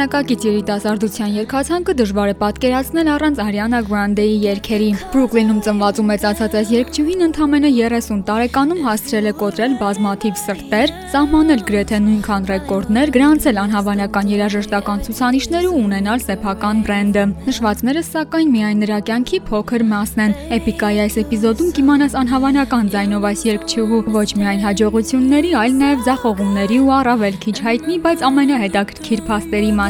Ժամանակակից երիտասարդության երգացանկը դժվար է պատկերացնել առանց Ariana Grande-ի երգերի։ Բրուքլինում ծնված ու մեծացած այս երգչուհին ընդամենը 30 տարեկանում հասցրել է կոտրել բազմաթիվ սրտեր, սահմանել գրեթե նույնքան ռեկորդներ, գրանցել անհավանական երաժշտական ցուցանիշներ ու ունենալ սեփական բրենդը։ Նշվածները սակայն միայն նրա կյանքի փոքր մասն են։ Էպիկայի այս էպիզոդում կիմանաս անհավանական ձայնով այս երգչուհու ոչ միայն հաջողությունների, այլ նաև ձախողումների ու առավել քիչ հայտնի, բայց ամենահետաքրքիր փաստերի մասին։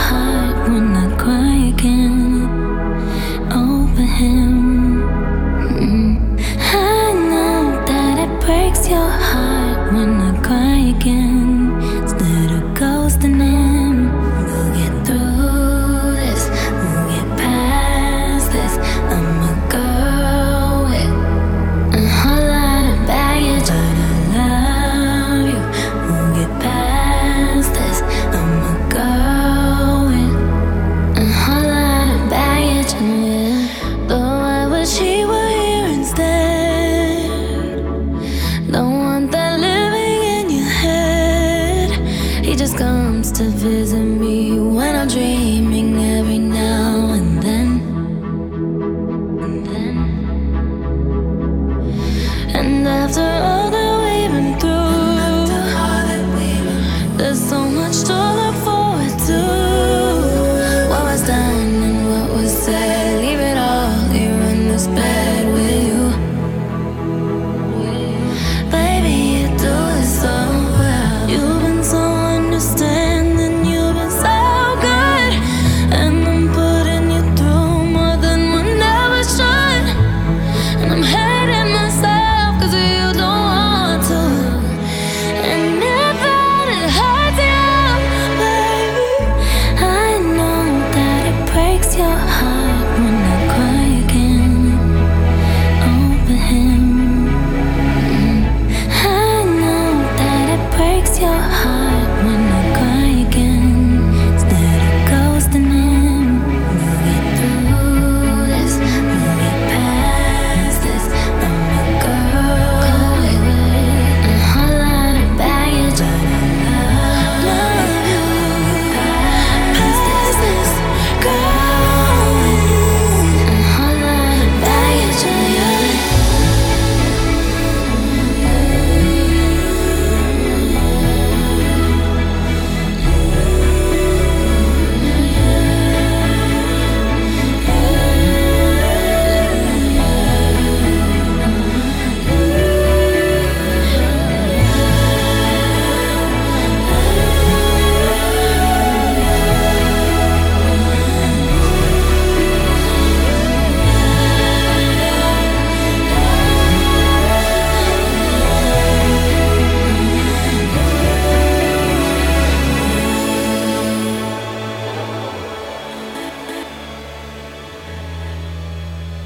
He just comes to visit me when I'm dreaming every now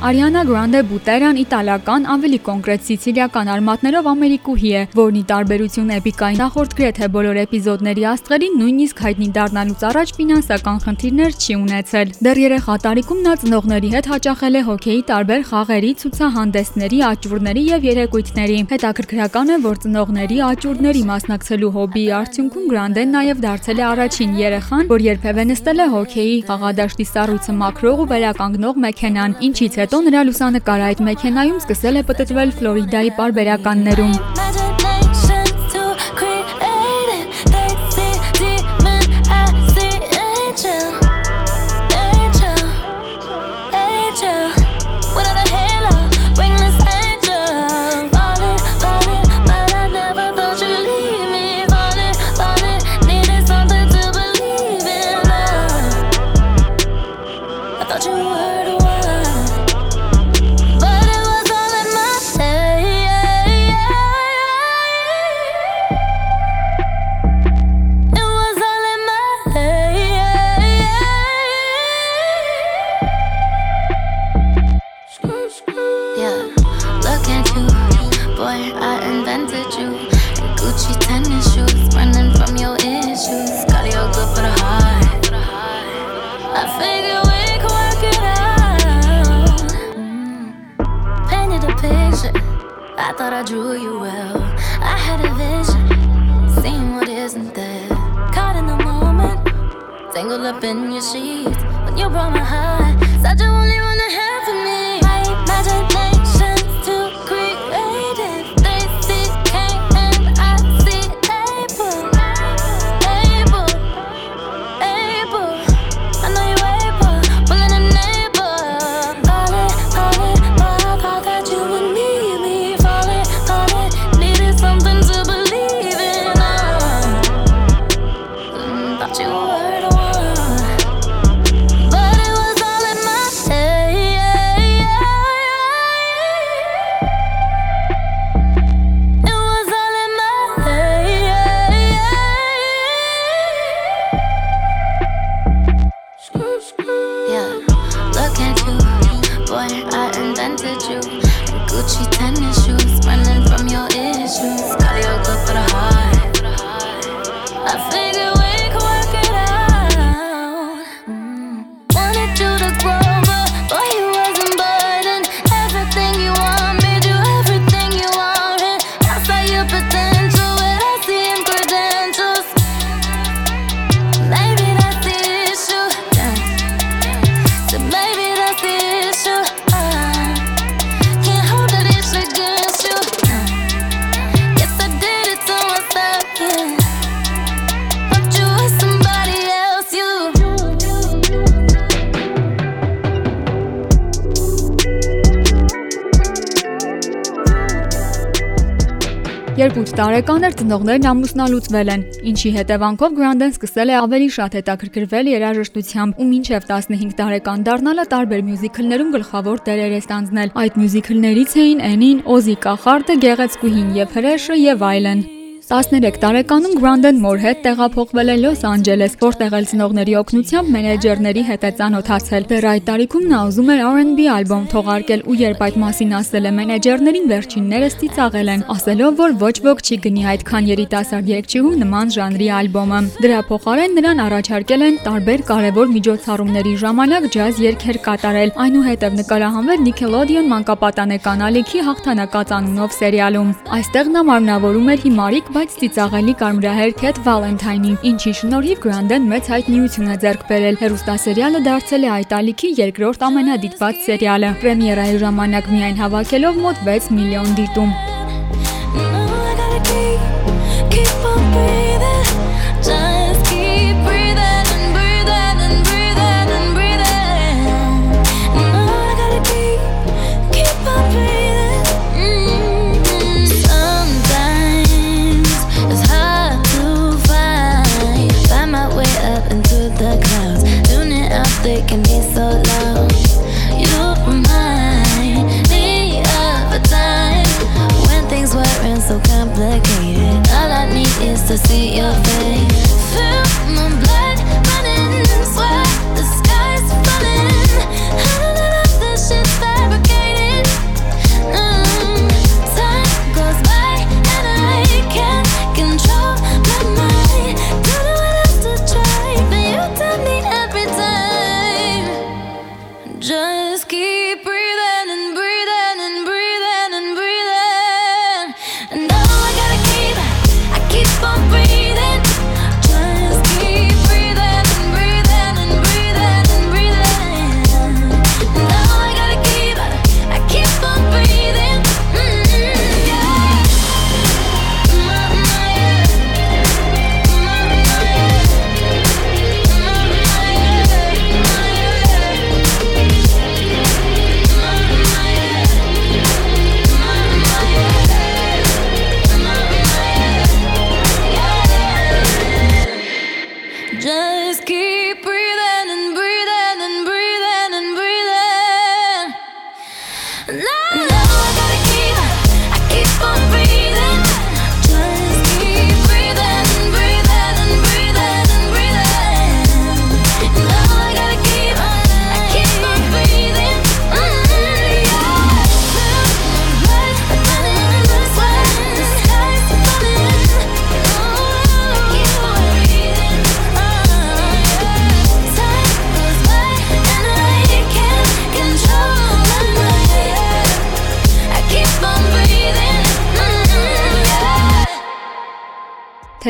Ariana Grande Buteran իտալական, ավելի կոնկրետ սիցիլիական արմատներով ամերիկուհի է, որն ի տարբերություն էպիկայի նախորդ գրեթե բոլոր էպիզոդների աստղերին նույնիսկ հայտնի դառնալուց առաջ ֆինանսական խնդիրներ չի ունեցել։ Դեռ երեխա տարիքում նա ծնողների հետ հաճախել է հոկեյի տարբեր խաղերի, ցուցահանդեսների, աճուրների եւ երեկույթների։ Հետաքրքրական է, որ ծնողների աճուրների մասնակցելու հոբիի արդյունքում Grande-ն նաեւ դարձել է առաջին երեխան, որ երբևէ նստել է հոկեյի խաղադաշտի սառույցը մաքրող ու վերականգնող մեքենան, ինչից հետո նրա լուսանկարը այդ մեքենայում սկսել է պտտվել Ֆլորիդայի պարբերականներում։ 22 տարեկան էր ծնողներն ամուսնալուծվել են, ինչի հետևանքով Գրանդեն սկսել է ավելի շատ հետաքրքրվել երաժշտությամբ ու մինչև 15 տարեկան դառնալը տարբեր մյուզիքլներում գլխավոր դերեր է ստանձնել։ Այդ մյուզիքլներից էին Էնին, Օզի կախարդը, Գեղեցկուհին եւ Հրեշը եւ այլն։ 13 տարեկանում Գրանդեն մոր հետ տեղափոխվել է Լոս Անջելես, որտեղ էլ ծնողների օգնությամբ մենեջերների հետ է ծանոթացել։ Դեռ այդ տարիքում նա ուզում էր R&B ալբոմ թողարկել ու երբ այդ մասին ասել է մենեջերներին, վերջիններս ծիծաղել են, ասելով, որ ոչ ոք չի գնի այդքան երիտասարդ երգչուհու նման ժանրի ալբոմը։ Դրա փոխարեն նրան առաջարկել են տարբեր կարևոր միջոցառումների ժամանակ ջազ երգեր կատարել, այնուհետև նկարահանվել Nickelodeon մանկապատանեկան ալիքի հաղթանակած անունով սերիալում։ Այստեղ նա մարմնավորում էր հիմարիկ, բայց ծիծաղելի կարմրահեր Քեթ Վալենթայնի, ինչի շնորհիվ Գրանդեն մեծ հայտնիություն է ձեռք բերել։ Հերոստասերիալը դարձել է այդ ալիքի երկրորդ ամենադիտված սերիալը։ Պրեմիերայի ժամանակ միայն հավաքելով մոտ 6 միլիոն դիտում։ keep on breathing. To see your face.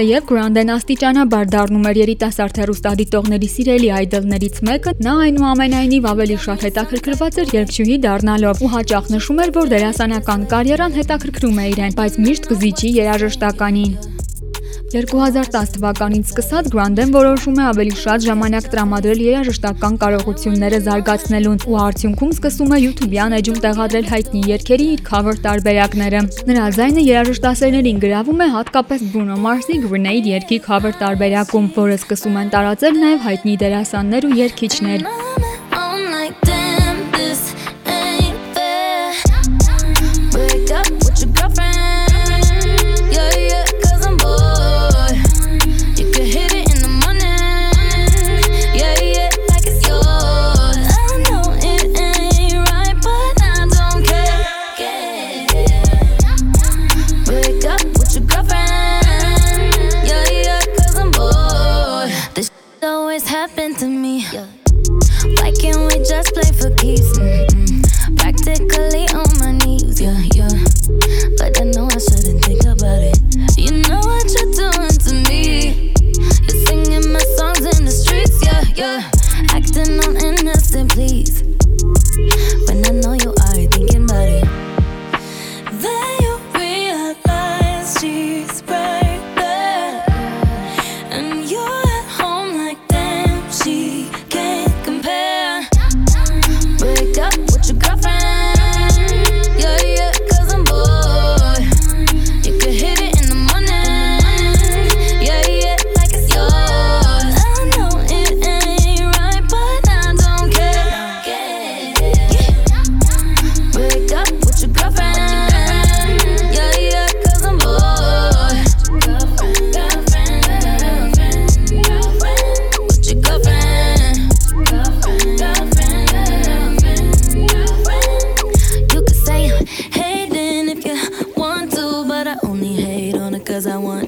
Թեև Grande-ն աստիճանաբար դառնում էր երիտասարդ հեռուստադիտողների սիրելի այդոլներից մեկը, նա այնուամենայնիվ ավելի շատ հետաքրքրված էր երգչուհի դառնալով ու հաճախ նշում էր, որ դերասանական կարիերան հետաքրքրում է իրեն, բայց միշտ կզիջի երաժշտականին։ 2010 թվականից սկսած Grande-ն որոշում է ավելի շատ ժամանակ տրամադրել երաժշտական կարողությունները զարգացնելուն ու արդյունքում սկսում է YouTube-յան էջում տեղադրել հայտնի երգերի իր cover տարբերակները։ Նրա ձայնը երաժշտասերներին գրավում է հատկապես Bruno Mars-ի Grenade երգի cover տարբերակում, որը սկսում են տարածել նաև հայտնի դերասաններ ու երգիչներ։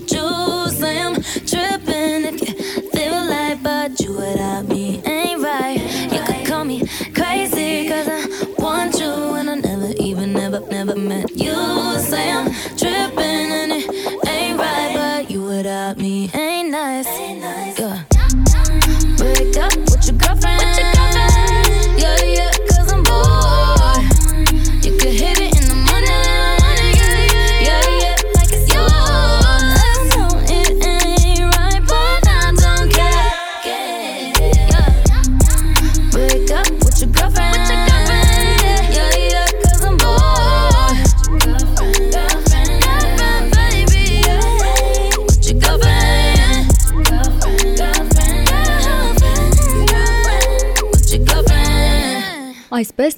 juice. I am tripping.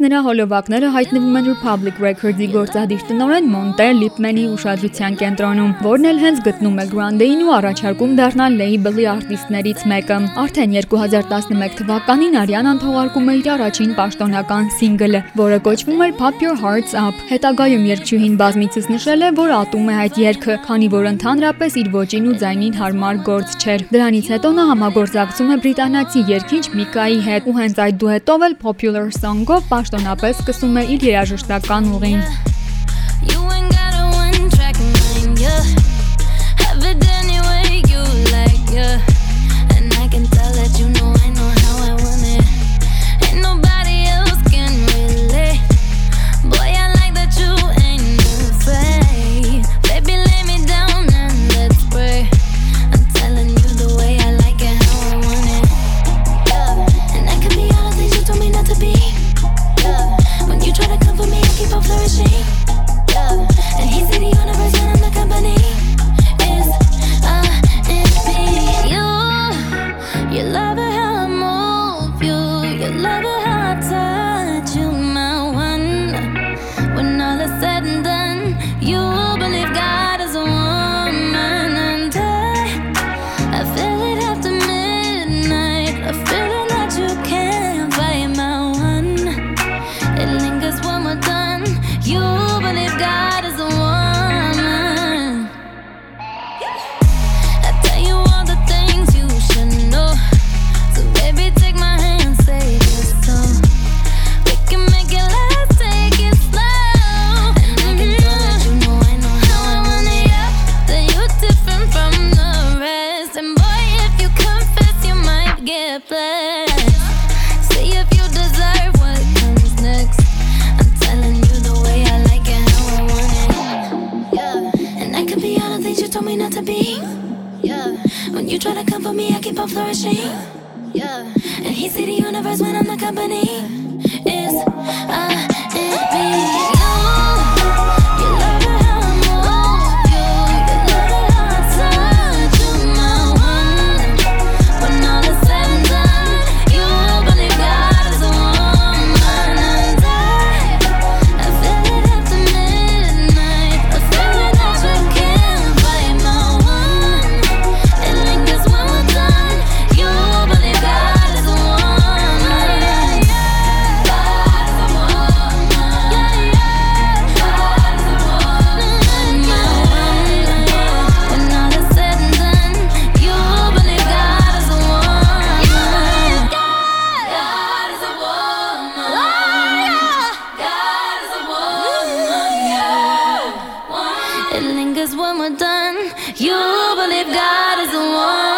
Նրա հոլովակները հայտնվում են Republic Records-ի գործադիր տնօրեն Մոնտեր Լիպմենի ուշադրության կենտրոնում, որն էլ հենց գտնում է Grande-ին ու առաջարկում դառնալ լեյբլի արտիստներից մեկը։ Արդեն 2011 թվականին Արիանան թողարկում է իր առաջին պաշտոնական սինգլը, որը կոչվում էր Pop Your Hearts Up։ Հետագայում երգչուհին բազմիցս նշել է, որ ատում է այդ երգը, քանի որ ընդհանրապես իր ոճին ու ձայնին հարմար գործ չէր։ Դրանից հետո նա համագործակցում է բրիտանացի երգիչ Միկայի հետ ու հենց այդ դուետով էլ Popular Song Գով պաշտոնապես սկսում է իր երաժշտական ուղին։ flourishing. Yeah. told me not to be. Yeah. When you try to come for me, I keep on flourishing. Yeah. And he see the universe when I'm the company. Is uh, a and. you believe God is the one.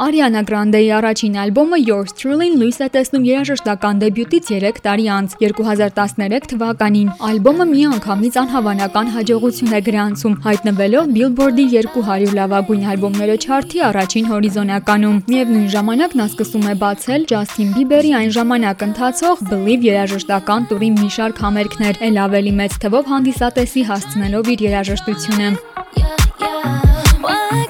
Ariana Grande-ի առաջին ալբոմը Your Truly-ն լույս է տեսնում երաժշտական դեբյուտից 3 տարի անց, 2013 թվականին։ Ալբոմը միանգամից անհավանական հաջողություն է գրանցում, հայտնվելով Billboard-ի 200 լավագույն ալբոմները չարթի առաջին հորիզոնականում։ Միևնույն ժամանակ նա սկսում է բացել Justin Bieber-ի այն ժամանակ ընթացող Believe երաժշտական տուրի մի շարք համերգներ, ել ավելի մեծ թվով հանդիսատեսի հասցնելով իր երաժշտությունը։ Yeah, yeah.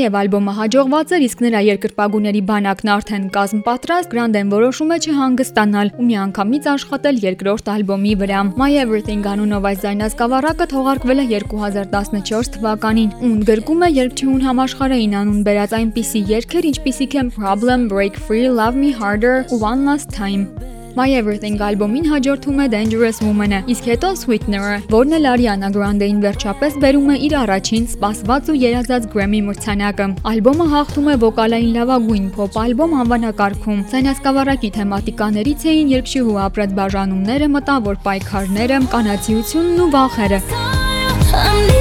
Թեև ալբոմը հաջողված էր, իսկ նրա երկրպագուների բանակն արդեն կազմ պատրաստ, Գրանդեն որոշում է չհանգստանալ ու միանգամից աշխատել երկրորդ ալբոմի վրա։ My Everything անունով այս զայնասկավառակը թողարկվել է 2014 թվականին, ու ընդգրկում է երգչուհուն համաշխարհային անուն բերած այնպիսի երգեր, ինչպիսիք են Problem, Break Free, Love Me Harder, One Last Time։ My Everything ալբոմին հաջորդում է Dangerous Woman-ը, իսկ հետո Sweetener-ը, որն էլ Ariana Grande-ին վերջապես բերում է իր առաջին սպասված ու երազած Grammy մրցանակը։ Ալբոմը հաղթում է վոկալային լավագույն փոփ ալբոմ անվանակարգում։ Ցանասկավառակի թեմատիկաներից էին երկշիհու ապրած բաժանումները, մտավոր պայքարները, կանացիությունն ու վախերը։ I'm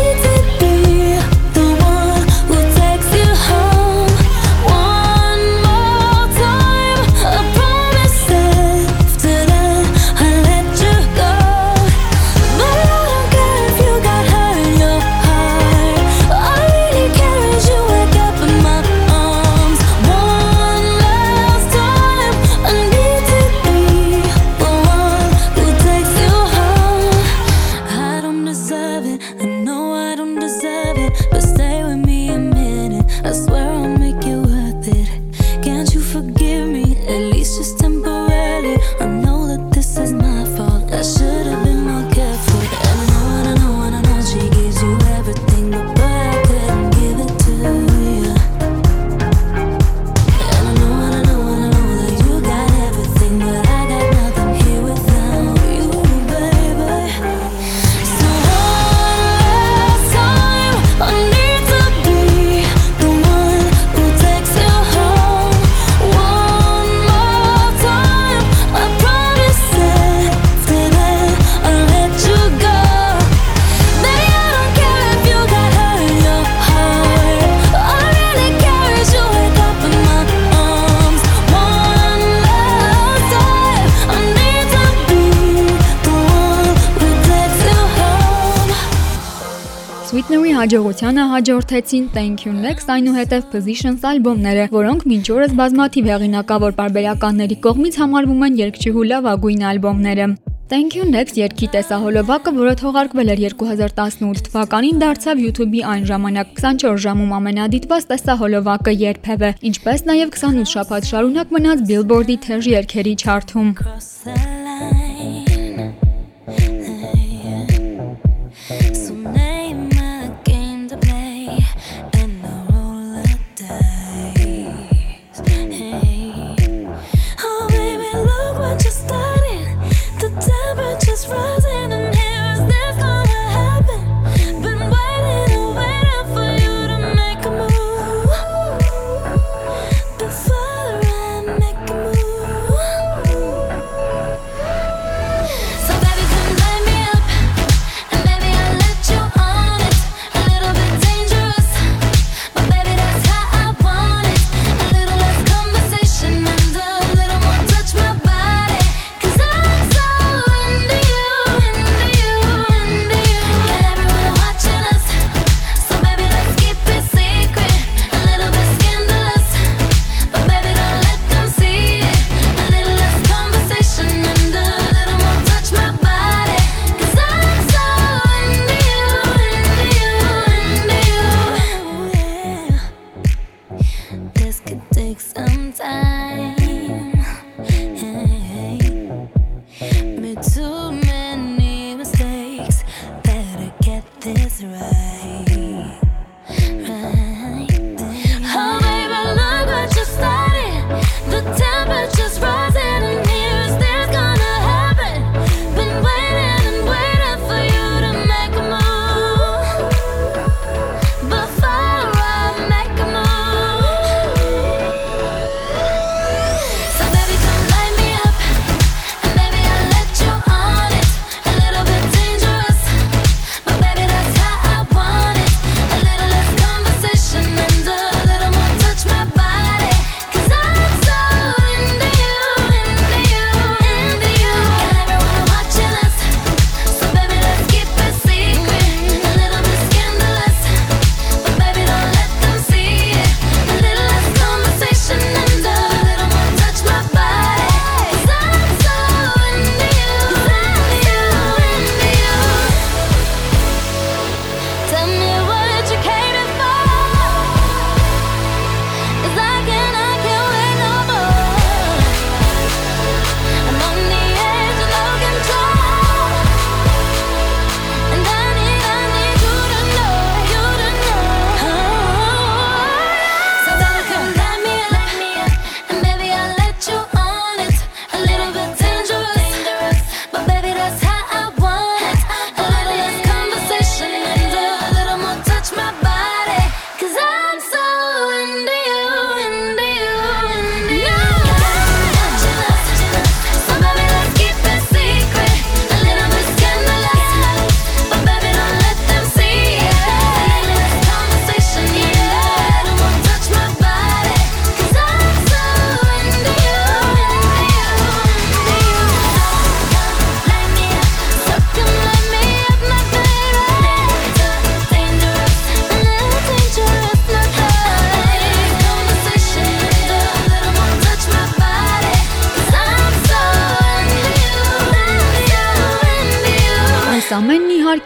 Հաջողությանը հաջորդեցին. Thank You. Next, այնուհետև Positions ալբոմները, որոնք մինչ օրս բազմաթիվ հեղինակավոր բարբերականների կողմից համարվում են երգչուհու լավագույն ալբոմները։ Thank You. Next երգի տեսահոլովակը, որը թողարկվել էր 2018 թվականին, դարձավ YouTube-ի այն ժամանակ 24 ժամում ամենադիտված տեսահոլովակը երբևէ, ինչպես նաև 28 շաբաթ շարունակ մնաց Billboard-ի թեժ երգերի չարթում։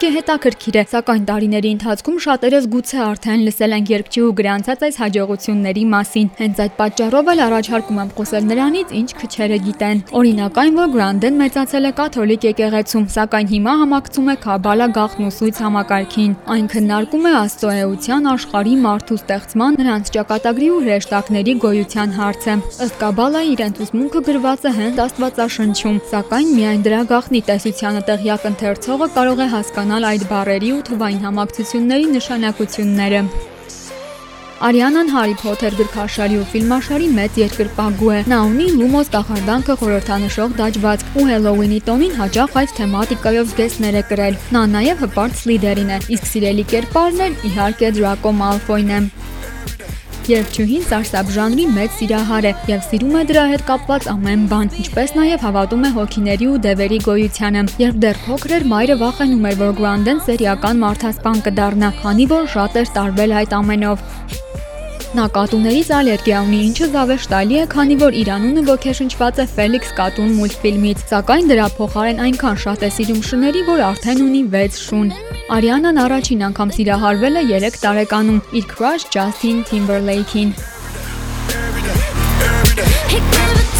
իհարկե հետաքրքիր է, սակայն տարիների ընթացքում շատերս գուցե արդեն լսել են երգչուհու գրանցած այս հաջողությունների մասին։ Հենց այդ պատճառով էլ առաջարկում եմ խոսել նրանից, ինչ քչերը գիտեն։ Օրինակ այն, որ Գրանդեն մեծացել է կաթոլիկ եկեղեցում, սակայն հիմա համակցում է Քաբալա գաղտնուսույց համակարգին։ Այն քննարկում է Աստծո էության աշխարհի մարդու ստեղծման, նրանց ճակատագրի ու հրեշտակների գոյության հարցը։ Ըստ Կաբալայի իրենց ուսմունքը գրված է հենց Աստվածաշնչում, սակայն միայն դրա գաղտնի տեսությանը տեղյակ ընթերցող լսողը կարող է հասկանալ այդ բառերի ու թվային համակցությունների նշանակությունները։ Արիանան Հարի Փոթեր գրքաշարի ու ֆիլմաշարի մեծ երկրպագու է։ Նա ունի Լումոս կախարդանքը խորհրդանշող դաջվածք ու Հելոուինի տոնին հաճախ այդ թեմատիկայով զգեստներ է կրել։ Նա նաև հպարտ Սլիդերին է, իսկ սիրելի կերպարն էլ իհարկե Դրակո Մալֆոյն է։ Երգչուհին սարսափ ժանրի մեծ սիրահար է եւ սիրում է դրա հետ կապված ամեն բան, ինչպես նաեւ հավատում է հոգիների ու դևերի գոյությանը։ Երբ դեռ փոքր էր, մայրը վախենում էր, որ Գրանդեն սերիական մարդասպան կդառնա, քանի որ շատ էր տարվել այդ ամենով։ Նա կատուներից ալերգիա ունի, ինչը զավեշտալի է, քանի որ իր անունը ոգեշնչված է Ֆելիքս կատուն մուլտֆիլմից, սակայն դրա փոխարեն այնքան շատ է սիրում շների, որ արդեն ունի 6 շուն։ Արիանան առաջին անգամ սիրահարվել է 3 տարեկանում իր crush Justin Timberlake-ին։ You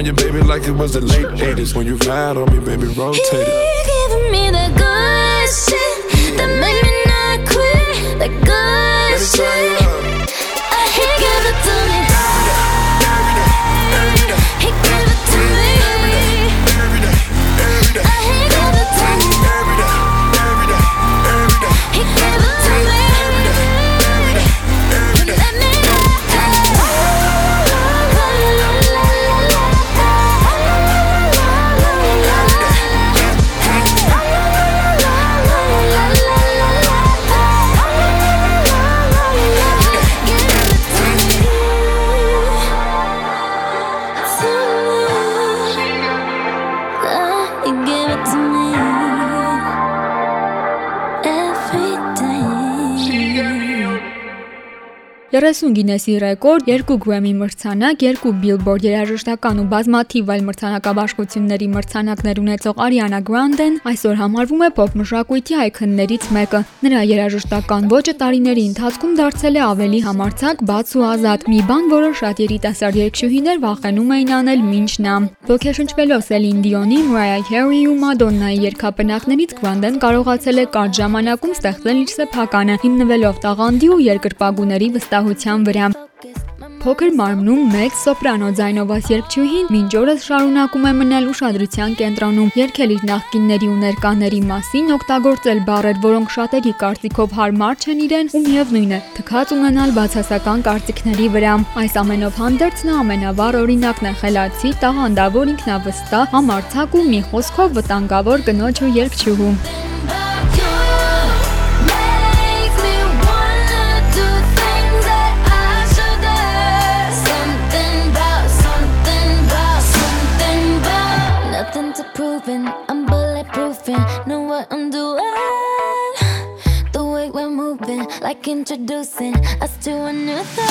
on you, baby, like it was the late 80s. When you ride on me, baby, rotate it. Giving me the good shit that make me not quit. the good shit. 30 Գինեսի ռեկորդ, 2 Grammy մրցանակ, 2 Billboard երաժշտական ու բազմաթիվ այլ մրցանակաբաշխությունների մրցանակներ ունեցող Ariana Grande-ն այսօր համարվում է pop մշակույթի այքններից մեկը։ Նրա երաժշտական ոճը տարիների ընթացքում դարձել է ավելի համարձակ, բաց ու ազատ։ Մի բան, որը շատ երիտասարդ երգչուհիներ վախենում էին անել մինչ նա։ Ոգեշնչվելով Celine Dion-ի, Mariah Carey ու Madonna-ի երգապնակներից Grande-ն կարողացել է կարճ ժամանակում ստեղծել իր սեփականը, հիմնվելով տաղանդի ու երկրպագուների վստահ վստահության վրա։ Փոքր մարմնում մեծ սոպրանո ձայնովաս երգչուհին մինչ օրս շարունակում է մնալ ուշադրության կենտրոնում, երգել իր նախկինների ու ներկաների մասին, օգտագործել բառեր, որոնք շատերի կարծիքով հարմար չեն իրեն ու միևնույն է, թքած ունենալ բացասական կարծիքների վրա։ Այս ամենով հանդերձ նա ամենավառ օրինակն է խելացի, տաղանդավոր ինքնավստահ, համարձակ ու մի խոսքով վտանգավոր կնոջ ու երգչուհու։ like introducing us to a new thing.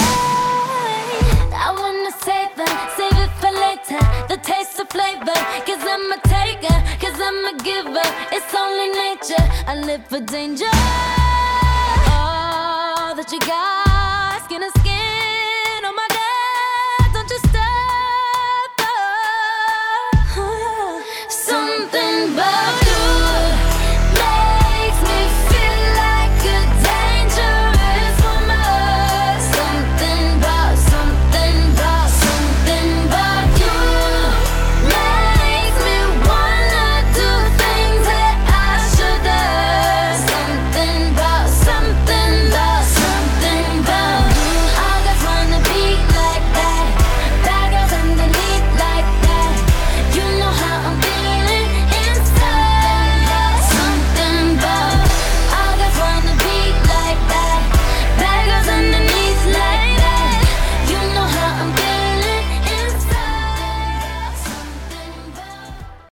I wanna save it, save it for later. The taste of flavor, cause I'm a taker, cause I'm a giver. It's only nature, I live for danger. All that you got, skin to skin.